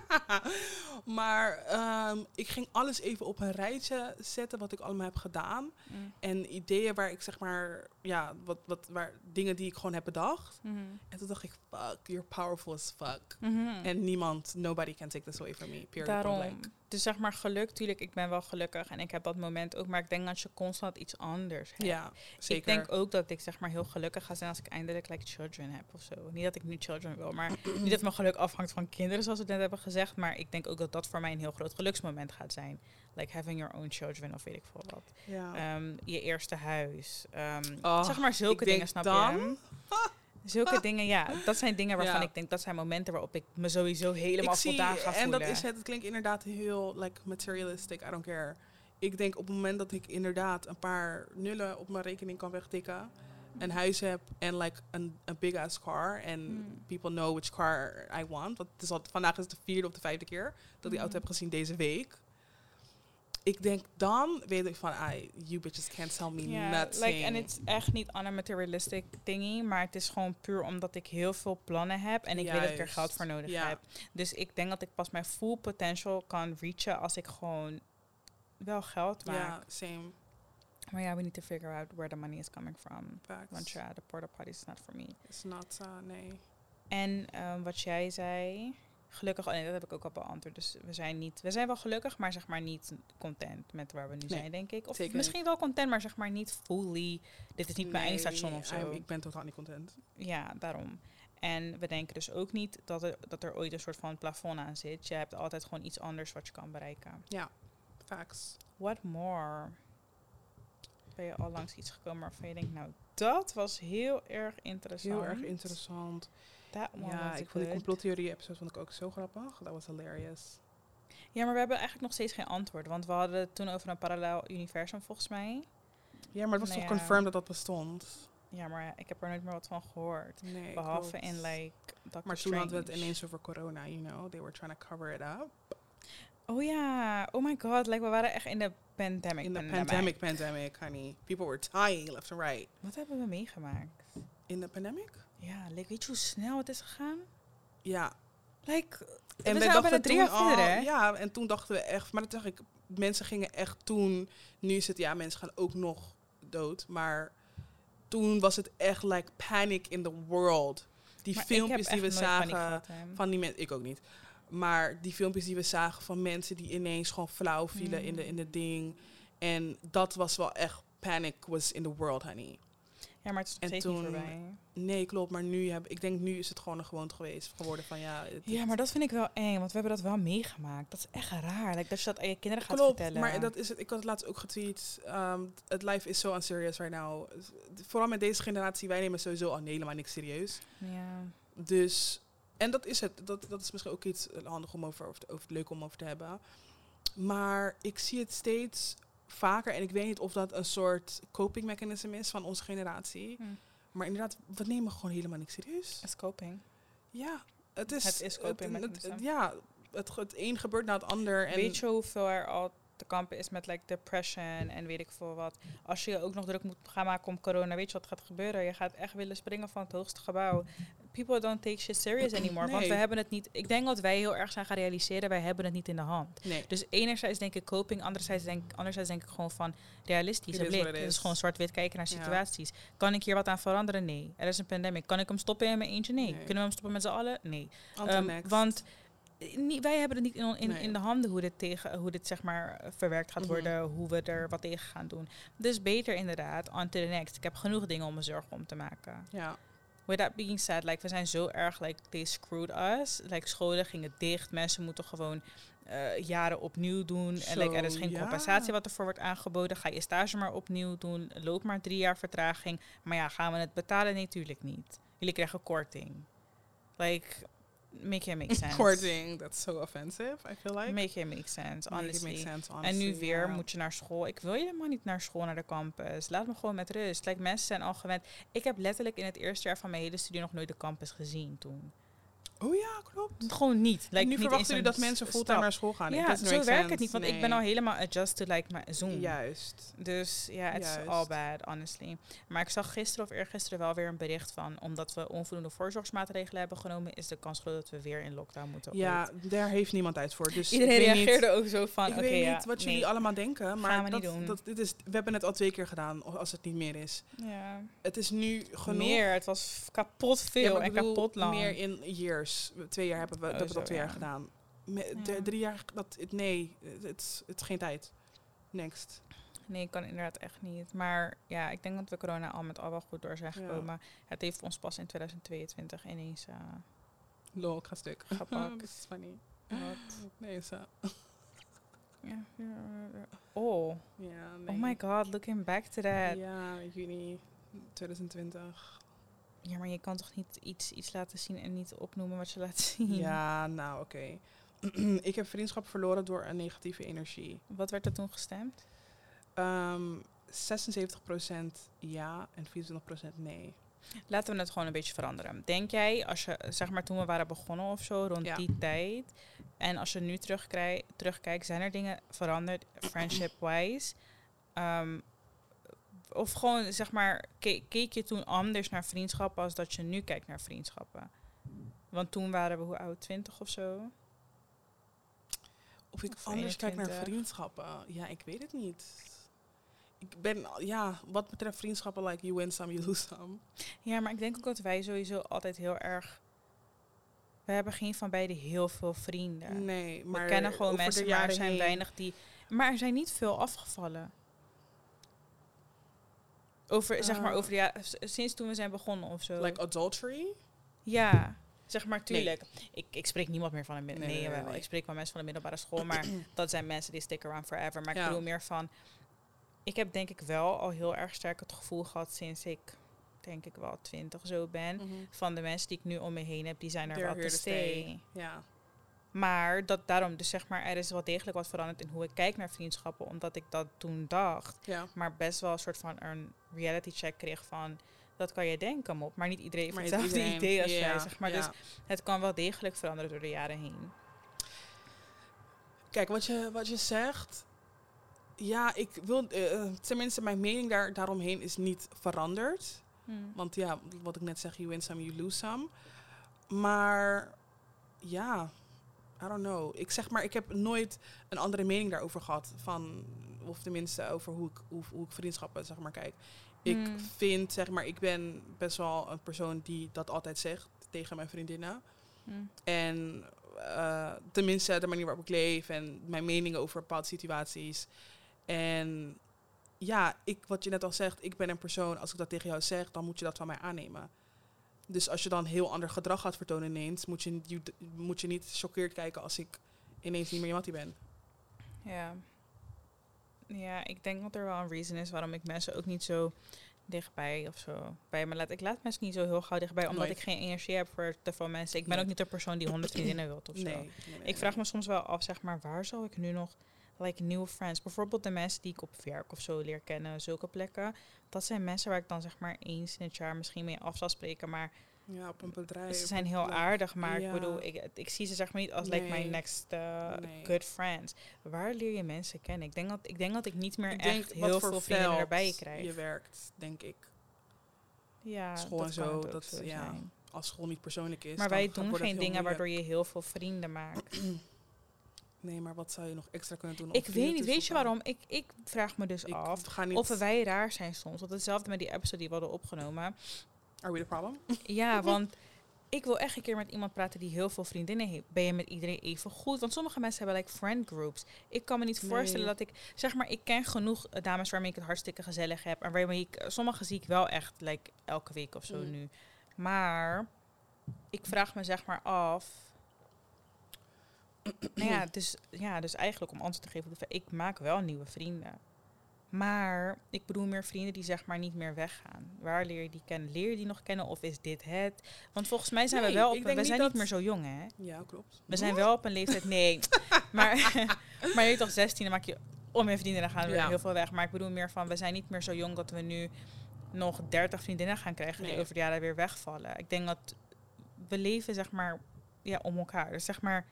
maar ehm, ik ging alles even op een rijtje zetten wat ik allemaal heb gedaan. Mm. En ideeën waar ik zeg maar, ja, wat, wat, waar, dingen die ik gewoon heb bedacht. Mhm. En toen dacht ik, fuck, you're powerful as fuck. Mhm. En niemand, nobody can take this away from me. Period. Daarom. Like, Dus zeg maar geluk, tuurlijk, ik ben wel gelukkig en ik heb dat moment ook. Maar ik denk dat je constant iets anders hebt. ja, zeker. Ik denk ook dat ik zeg maar heel gelukkig ga zijn als ik eindelijk like children heb of zo. Niet dat ik nu children wil, maar niet dat mijn geluk afhangt van kinderen zoals we net hebben gezegd. Maar ik denk ook dat dat voor mij een heel groot geluksmoment gaat zijn. Like having your own children of weet ik veel wat. ja. Ehm, je eerste huis. Ehm, Oh, zeg maar zulke dingen, snap dan- je? Zulke dingen, ja. Dat zijn dingen waarvan Ja. ik denk, dat zijn momenten waarop ik me sowieso helemaal ik zie, voldaan ga en voelen. dat is het. Het klinkt inderdaad heel like materialistic. I don't care. Ik denk op het moment dat ik inderdaad een paar nullen op mijn rekening kan wegtikken, een huis heb en like een big ass car en Mm. people know which car I want. Want het is al, vandaag is het de vierde of de vijfde keer dat ik die auto heb gezien deze week. Ik denk dan weet ik van, I, you bitches can't tell me Ja, nothing. like, en het is echt niet materialistic thingy, maar het is gewoon puur omdat ik heel veel plannen heb en ik weet dat ik er geld voor nodig heb. Dus ik denk dat ik pas mijn full potential kan reachen als ik gewoon wel geld maak. Ja, same. Maar ja, we need to figure out where the money is coming from. Facts. Want ja, de porta potty is not for me. It's not, uh, nee. En ehm, wat jij zei, gelukkig, oh nee, dat heb ik ook al beantwoord. Dus we zijn niet, we zijn wel gelukkig, maar zeg maar niet content met waar we nu Nee, zijn, denk ik. Of misschien wel content, maar zeg maar niet fully. Dit is niet mijn Nee, eindstation of zo. Ik ben totaal niet content. Ja, daarom. En we denken dus ook niet dat er, dat er ooit een soort van plafond aan zit. Je hebt altijd gewoon iets anders wat je kan bereiken. Facts. What more? Ben je al langs iets gekomen waarvan je denkt, nou, dat was heel erg interessant. Heel erg interessant. That one Ja, ik vond die complottheorie-episode vond ik ook zo grappig. Dat was hilarious. Ja, maar we hebben eigenlijk nog steeds geen antwoord. Want we hadden het toen over een parallel universum, volgens mij. Ja, maar het was Nou toch ja. confirmed dat dat bestond? Ja, maar ik heb er nooit meer wat van gehoord. Nee, Behalve klopt. in, like, Doctor Maar toen hadden we het ineens over corona, you know. They were trying to cover it up. Oh ja, oh my god. Like, we waren echt in de pandemic. In the pandemic. pandemic, pandemic, honey. People were dying left and right. Wat hebben we meegemaakt? In de pandemic? Ja, like, weet je hoe snel het is gegaan? Ja. Like, En we zijn dachten drie jaar verder, hè? Ja, en toen dachten we echt... Maar dat zeg ik, mensen gingen echt toen... Nu is het, ja, mensen gaan ook nog dood. Maar toen was het echt like panic in the world. Die Maar filmpjes die we zagen... gehad, van die mensen, ik ook niet. Maar die filmpjes die we zagen van mensen die ineens gewoon flauw vielen in, de, Mm. in de ding. En dat was wel echt panic was in the world, honey. Ja, maar het is nog en steeds toen- niet voorbij. Nee, klopt. Maar nu heb ik denk nu is het gewoon een gewoonte geweest geworden van ja. het- Ja, maar dat vind ik wel eng, want we hebben dat wel meegemaakt. Dat is echt raar. Like, dat je dat aan je kinderen gaat Klopt, vertellen. maar dat is het. Ik had het laatst ook getweet. ehm, Het life is so unserious right now. Vooral met deze generatie, wij nemen sowieso al helemaal niks serieus. Ja. Dus, en dat is het. Dat, dat is misschien ook iets handig om over, over, over leuk om over te hebben. Maar ik zie het steeds vaker. En ik weet niet of dat een soort coping mechanism is van onze generatie. Hm. Maar inderdaad, we nemen gewoon helemaal niks serieus. Is coping. Ja, het is... Het is coping het- het- Ja, het, het een gebeurt na het ander. En Weet je hoeveel er al te kampen is met like depression en weet ik veel wat. Als je je ook nog druk moet gaan maken om corona, weet je wat gaat gebeuren? Je gaat echt willen springen van het hoogste gebouw. People don't take shit serious anymore. Want we hebben het niet. Ik denk dat wij heel erg zijn gaan realiseren, wij hebben het niet in de hand. Nee. Dus enerzijds denk ik coping, anderzijds denk, anderzijds denk ik gewoon van is it Het is is. gewoon zwart-wit kijken naar Ja. situaties. Kan ik hier wat aan veranderen? Nee. Er is een pandemic. Kan ik hem stoppen in mijn eentje? Nee. Nee. Kunnen we hem stoppen met z'n allen? Nee. Ehm, want niet, wij hebben het niet in, in, de handen hoe dit, tegen, hoe dit zeg maar verwerkt gaat Mhm. worden, hoe we er wat tegen gaan doen. Dus beter inderdaad, on to the next. Ik heb genoeg dingen om me zorgen om te maken. Ja, with that being said, like, we zijn zo erg, like, they screwed us. Like, scholen gingen dicht. Mensen moeten gewoon eh, jaren opnieuw doen. en like, er is geen ja. compensatie wat ervoor wordt aangeboden. Ga je stage maar opnieuw doen. Loop maar drie jaar vertraging. Maar ja, gaan we het betalen? Nee, tuurlijk niet. Jullie krijgen korting. Like, make it make sense. Korting, that's so offensive, I feel like. Make it make sense, Make it honestly. make sense, En honestly, nu weer moet je naar school. Ik wil helemaal niet naar school, naar de campus. Laat me gewoon met rust. Like, mensen zijn al gewend. Ik heb letterlijk in het eerste jaar van mijn hele studie nog nooit de campus gezien toen. Oh ja, klopt. Gewoon niet. Like, en nu niet verwachten jullie dat mensen fulltime naar school gaan. Ja, zo werkt sense. het niet. Want ik ben al helemaal adjust to like mijn Zoom. Juist. Dus ja, it's all bad, honestly. Maar ik zag gisteren of eergisteren wel weer een bericht van... omdat we onvoldoende voorzorgsmaatregelen hebben genomen... is de kans groot dat we weer in lockdown moeten. Ja, ooit. daar heeft niemand tijd voor. Dus Iedereen niet- reageerde ook zo van... ik weet ja, niet wat nee. jullie allemaal denken, maar Gaan we dat, niet doen. Dat, dit is, we hebben het al twee keer gedaan, als het niet meer is. Ja. Het is nu genoeg. Meer, het was kapot veel Ja, en kapot lang. Meer in years. Twee jaar hebben we, Oh, dat we zo, al twee ja. jaar gedaan. Me- Ja. de- drie jaar, dat, het- nee, het is- het is geen tijd. Next. Nee, ik kan inderdaad echt niet. Maar ja, ik denk dat we corona al met al wel goed door zijn Ja. gekomen. Het heeft ons pas in 2022 ineens uh, Lol, ik ga stuk. Gepakt. Dat is funny. wat. Nee, zo. Ja, oh. Ja, nee. oh my god, looking back to that. Ja, juni 2020. Ja, maar je kan toch niet iets, iets laten zien en niet opnoemen wat je laat zien? Ja, nou oké. ik heb vriendschap verloren door een negatieve energie. Wat werd er toen gestemd? Ehm 76% ja en 24% nee. Laten we het gewoon een beetje veranderen. Denk jij, als je, zeg maar toen we waren begonnen of zo, rond Ja. die tijd. En als je nu terugkijkt, zijn er dingen veranderd, friendship-wise? Ehm, of gewoon, zeg maar, ke- keek je toen anders naar vriendschappen als dat je nu kijkt naar vriendschappen? Want toen waren we, hoe oud, 20 of zo? Of ik Of anders kijk naar 21. vriendschappen. Ja, ik weet het niet. Ik ben, ja, wat betreft vriendschappen, like you win some, you lose some. Ja, maar ik denk ook dat wij sowieso altijd heel erg... We hebben geen van beiden heel veel vrienden. Nee, maar we kennen gewoon mensen, maar er zijn heen- weinig die... Maar er zijn niet veel afgevallen. Over, zeg maar, Eh. over de s- Sinds toen we zijn begonnen of zo. Like adultery? ja, zeg maar, tuurlijk. Ik, ik spreek niemand meer van een Nee, middelbare... Nee. Ik spreek wel mensen van de middelbare school, maar dat zijn mensen die stick around forever. Maar ik Ja. bedoel meer van... Ik heb denk ik wel al heel erg sterk het gevoel gehad sinds ik, denk ik wel, twintig zo ben. Mhm. Van de mensen die ik nu om me heen heb, die zijn er They're wel te stay. Ja. Maar dat daarom, dus zeg maar, er is wel degelijk wat veranderd in hoe ik kijk naar vriendschappen, omdat ik dat toen dacht. ja. Maar best wel een soort van een reality check kreeg van, dat kan je denken, mop. Maar niet iedereen heeft hetzelfde iedereen- idee als jij, zeg maar. ja. Dus het kan wel degelijk veranderen door de jaren heen. Kijk, wat je, wat je zegt. Ja, ik wil. eh, tenminste, mijn mening daar, daaromheen is niet veranderd. Want ja, wat ik net zeg, you win some, you lose some. Maar ja, I don't know. Ik zeg maar, ik heb nooit een andere mening daarover gehad. Van, of tenminste over hoe ik, hoe, hoe ik vriendschappen zeg maar kijk. Ik Hmm. vind, zeg maar, ik ben best wel een persoon die dat altijd zegt tegen mijn vriendinnen. Hm. En eh, tenminste de manier waarop ik leef en mijn meningen over bepaalde situaties. En ja, ik, wat je net al zegt, ik ben een persoon, als ik dat tegen jou zeg, dan moet je dat van mij aannemen. Dus als je dan heel ander gedrag gaat vertonen ineens, moet je, je- moet je niet choqueerd kijken als ik ineens niet meer je mattie ben. Ja. Ja, ik denk dat er wel een reason is waarom ik mensen ook niet zo dichtbij of zo bij me laat. Ik laat mensen niet zo heel gauw dichtbij, omdat Nooit. ik geen energie heb voor te veel mensen. Ik ben Nee. ook niet de persoon die honderd vriendinnen wilt of zo. Nee, Ik vraag me soms wel af, zeg maar, waar zou ik nu nog like nieuwe friends, bijvoorbeeld de mensen die ik op werk of zo leer kennen, zulke plekken. Dat zijn mensen waar ik dan zeg maar eens in het jaar misschien mee af zal spreken, maar Ja, op een bedrijf. ze zijn heel aardig, maar ja. ik bedoel, ik, ik zie ze zeg maar niet als like my next uh, Nee. good friends. Waar leer je mensen kennen? Ik denk dat ik denk dat ik niet meer Ik echt heel veel vrienden erbij krijg. je werkt, denk ik. ja, school dat en zo, dat, zo ja. Als school niet persoonlijk is. Maar wij doen geen dingen moeilijk. waardoor je heel veel vrienden maakt. Nee, maar wat zou je nog extra kunnen doen? ik weet niet, weet je waarom? Ik, ik vraag me dus Ik af of wij raar zijn soms. Want hetzelfde met die episode die we hadden opgenomen. Are we the problem? Ja, want ik wil echt een keer met iemand praten die heel veel vriendinnen heeft. Ben je met iedereen even goed? Want sommige mensen hebben like friend groups. Ik kan me niet Nee. voorstellen dat ik, zeg maar, ik ken genoeg eh, dames waarmee ik het hartstikke gezellig heb. En waarmee ik, eh, sommige zie ik wel echt like elke week of zo Mm. nu. Maar ik vraag me zeg maar af. nou ja, dus, ja, dus eigenlijk om antwoord te geven, op de vraag, ik maak wel nieuwe vrienden. Maar ik bedoel meer vrienden die zeg maar niet meer weggaan. Waar leer je die kennen? Leer je die nog kennen of is dit het? Want volgens mij zijn Nee, we wel op, we niet zijn dat- niet meer zo jong hè. Ja, klopt. We zijn wel op een leeftijd, nee. maar, maar je bent toch 16, dan maak je om je vrienden, dan gaan we Ja. heel veel weg. Maar ik bedoel meer van, we zijn niet meer zo jong dat we nu nog 30 vriendinnen gaan krijgen die Nee. over de jaren weer wegvallen. Ik denk dat we leven zeg maar ja, om elkaar. Dus zeg maar,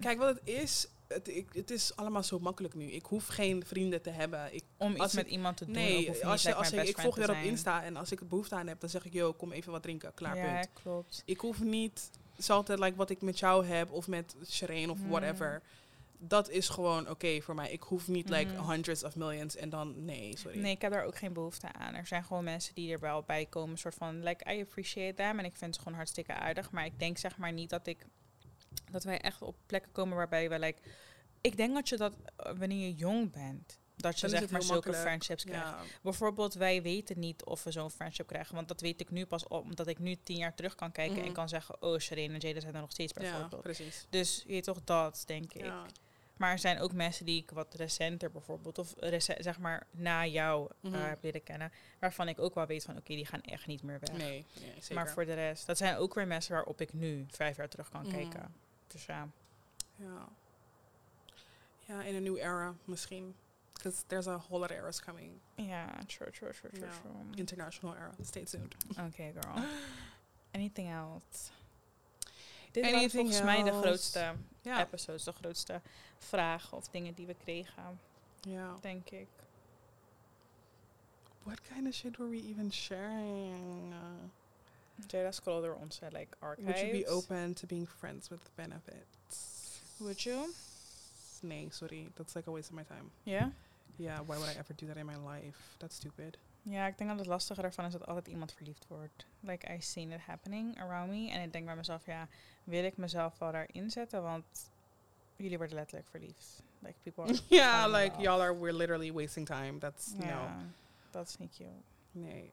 Kijk, wat het is, het, ik, het is allemaal zo makkelijk nu. Ik hoef geen vrienden te hebben. Ik, om iets met iemand te doen. nee, je als je, als ik, ik volg te op. Insta en als ik het behoefte aan heb, dan zeg ik, yo, kom even wat drinken. Klaar, Ja, punt. klopt. Ik hoef niet, het is altijd like, wat ik met jou heb of met Shireen of Hmm. whatever. Dat is gewoon oké voor mij. Ik hoef niet like Mhm. hundreds of millions en dan, nee, sorry. Nee, ik heb daar ook geen behoefte aan. Er zijn gewoon mensen die er wel bij komen, soort van, like, I appreciate them. En ik vind ze gewoon hartstikke aardig. Maar ik denk zeg maar niet dat ik, dat wij echt op plekken komen waarbij we, like, ik denk dat je dat, eh, wanneer je jong bent, dat je zeg maar zulke makkelijk. friendships krijgt. Ja, Bijvoorbeeld, wij weten niet of we zo'n friendship krijgen. Want dat weet ik nu pas op, omdat ik nu tien jaar terug kan kijken Mhm. en kan zeggen, oh, Shireen en Jada zijn er nog steeds ja, bijvoorbeeld. precies. Dus je weet toch dat, denk ik. Ja. Maar er zijn ook mensen die ik wat recenter bijvoorbeeld, of zeg maar na jou Mhm. heb leren kennen, waarvan ik ook wel weet van oké, die gaan echt niet meer weg. Nee, nee, zeker. maar voor de rest, dat zijn ook weer mensen waarop ik nu vijf jaar terug kan Mhm. kijken. Dus ja. Ja. Ja, in een new era misschien. Because there's a whole lot of eras coming. Ja, true, true, true, true. International era. Stay tuned. Oké, girl. Anything else? Dit Anything volgens mij de grootste Ja. episodes, de grootste vragen of dingen die we kregen, Ja. denk ik. What kind of shit were we even sharing? Uh, Jada scroll door onze like archives. would you be open to being friends with benefits? Would you? Nee, sorry. That's like a waste of my time. Ja? Yeah, why would I ever do that in my life? That's stupid. Ja, ik denk dat het lastige ervan is dat altijd iemand verliefd wordt. Like, I've seen it happening around me. En ik denk bij mezelf, ja, wil ik mezelf wel daarin zetten? Want jullie worden letterlijk verliefd. Like, people are... yeah, like y'all are we're literally wasting time. That's no. Dat is niet cute. Nee.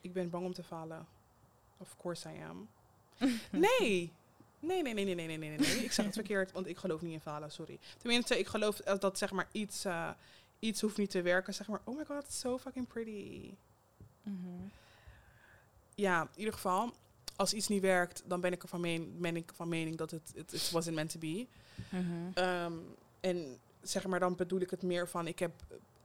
Ik ben bang om te falen. Of course I am. Nee. Nee, nee, nee, nee, nee, nee, nee, nee. Ik zeg het verkeerd, want ik geloof niet in falen, sorry. Tenminste, ik geloof dat zeg maar iets, eh, iets hoeft niet te werken. Zeg maar, oh my god, so fucking pretty. Mhm. Ja, in ieder geval, als iets niet werkt, dan ben ik ervan meen, ben ik van mening dat het it, it wasn't meant to be. Mhm. Ehm, en zeg maar, dan bedoel ik het meer van, ik heb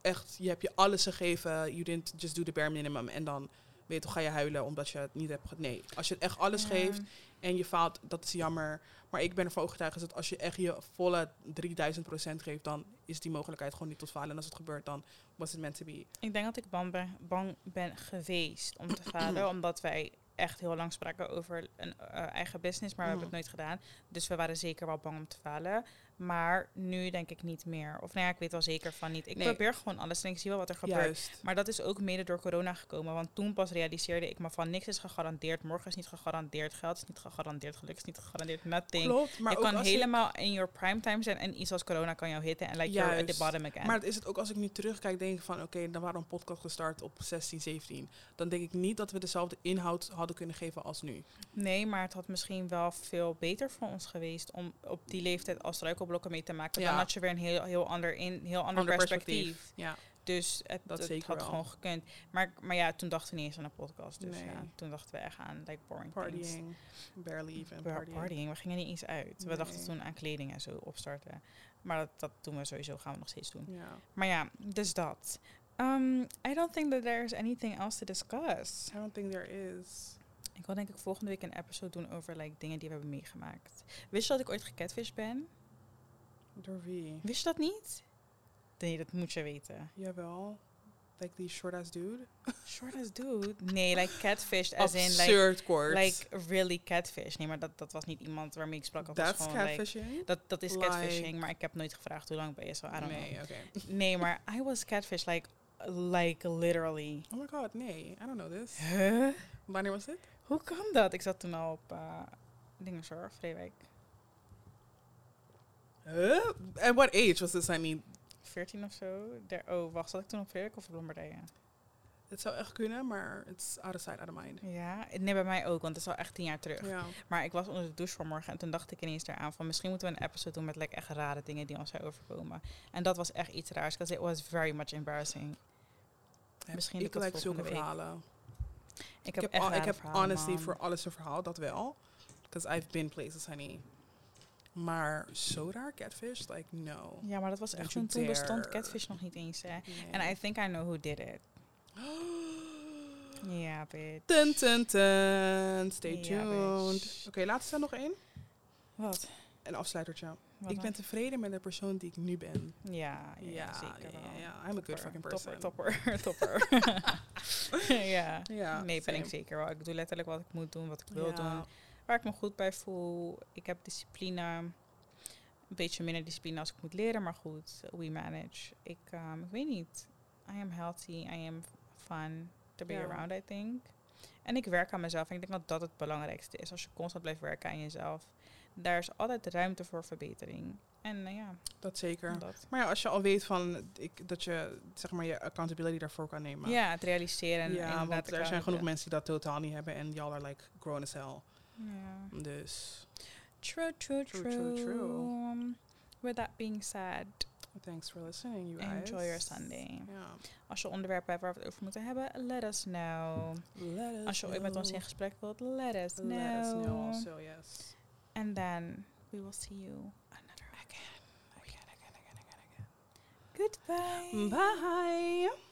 echt, je hebt je alles gegeven, you didn't just do the bare minimum. En dan, weet je, toch, ga je huilen omdat je het niet hebt Nee, als je het echt alles Ja. geeft en je faalt, dat is jammer. Maar ik ben ervan overtuigd dat als je echt je volle 3000 procent geeft, dan is die mogelijkheid gewoon niet tot falen. En als het gebeurt, dan was het meant to be. Ik denk dat ik bang ben, bang ben geweest om te falen. omdat wij echt heel lang spraken over een eh, eigen business. Maar we hebben het nooit gedaan. Dus we waren zeker wel bang om te falen. Maar nu denk ik niet meer. Of nou ja, ik weet wel zeker van niet. Ik Nee. probeer gewoon alles en ik zie wel wat er gebeurt. Juist. Maar dat is ook mede door corona gekomen. Want toen pas realiseerde ik me van niks is gegarandeerd. Morgen is niet gegarandeerd. Geld is niet gegarandeerd. Geluk is niet gegarandeerd. Nothing. Klopt, maar je kan helemaal in your prime time zijn. En iets als corona kan jou hitten. En like you're at the Juist. bottom again. Maar het is het ook als ik nu terugkijk, denk ik van oké, dan waren we een podcast gestart op 16, 17. Dan denk ik niet dat we dezelfde inhoud hadden kunnen geven als nu. Nee, maar het had misschien wel veel beter voor ons geweest om op die leeftijd als struikelblokken mee te maken. Ja. Dan had je weer een heel, heel ander, in, heel ander, Ander perspectief. Ja, Dus het, Dat het had wel. gewoon gekund. Maar, maar ja, toen dachten we niet eens aan een podcast. Dus Nee. ja, toen dachten we echt aan like boring things. partying, barely even Bar- partying. partying. We gingen niet eens uit. We dachten toen aan kleding en zo opstarten. Maar dat, dat doen we sowieso, gaan we nog steeds doen. Ja. Maar ja, dus dat. Um, I don't think that there's anything else to discuss. I don't think there is. Ik wil denk ik volgende week een episode doen over like, dingen die we hebben meegemaakt. Wist je dat ik ooit gecatfish ben? Door wie? Wist je dat niet? Nee, dat moet je weten. Jawel. Like die short ass dude. Short as dude? Nee, like catfish as in like, kort. like really catfish. Nee, maar dat, dat was niet iemand waarmee ik sprak. Dat That's gewoon, like- catfishing? dat, dat is Like- catfishing, maar ik heb nooit gevraagd hoe lang ben je zo. I don't nee, know. oké. Nee, maar I was catfish like, like literally. Oh my god, nee. I don't know this. Huh? Wanneer was dit? Hoe kan dat? Ik zat toen al op uh, Dingenszorg, Vreewijk. Huh? At what age was this, I mean? 14 of zo. Der, oh, wacht, zat ik toen op Vreewijk of op Lombardije? Het zou echt kunnen, maar it's out of sight, out of mind. Ja, nee, bij mij ook, want het is al echt tien jaar terug. Ja. Maar ik was onder de douche vanmorgen en toen dacht ik ineens eraan van misschien moeten we een episode doen met like, echt rare dingen die ons zijn overkomen. En dat was echt iets raars, because it was very much embarrassing. Misschien ik like zulke week. verhalen. Ik Ik heb, echt al- ik heb verhalen, honestly man. voor alles een verhaal, dat wel. Because I've been places, honey. Maar raar, catfish, like no. Ja, maar dat was echt toen, toen bestond. Catfish nog niet eens, hè. En I think I know who did it. Ja, bitch. Dun, dun, dun. Stay tuned. Oké, laatste dan nog één. Wat? Een afsluitertje. Wat ik ben tevreden met de persoon die ik nu ben. Ja, ja, Ja, zeker ja, wel. ja, I'm a good fucking person. Topper, topper, topper. ja. Ja, Nee, ben ik zeker wel. Ik doe letterlijk wat ik moet doen, wat ik wil doen. Waar ik me goed bij voel. Ik heb discipline. Een beetje minder discipline als ik moet leren, maar goed, we manage. Ik, ehm, ik weet niet. I am healthy. I am fun to be Ja. around, I think. En ik werk aan mezelf. En ik denk dat dat het belangrijkste is. Als je constant blijft werken aan jezelf. Daar is altijd ruimte voor verbetering. En nou ja, Dat zeker. dat. Maar ja, als je al weet van ik, dat je zeg maar je accountability daarvoor kan nemen. Ja, het realiseren. En ja want er zijn genoeg mensen die dat totaal niet hebben en y'all are like grown as hell. Ja. Dus True, true, true, True, true, true. With that being said, thanks for listening, you guys. enjoy your Sunday. Ja. Als je onderwerpen hebt waar we het over moeten hebben, let us know. Let us Als je ooit met ons in gesprek wilt, let us know. Let us know also, yes. And then we will see you another Again, again, again, again, again, again. Goodbye. Bye.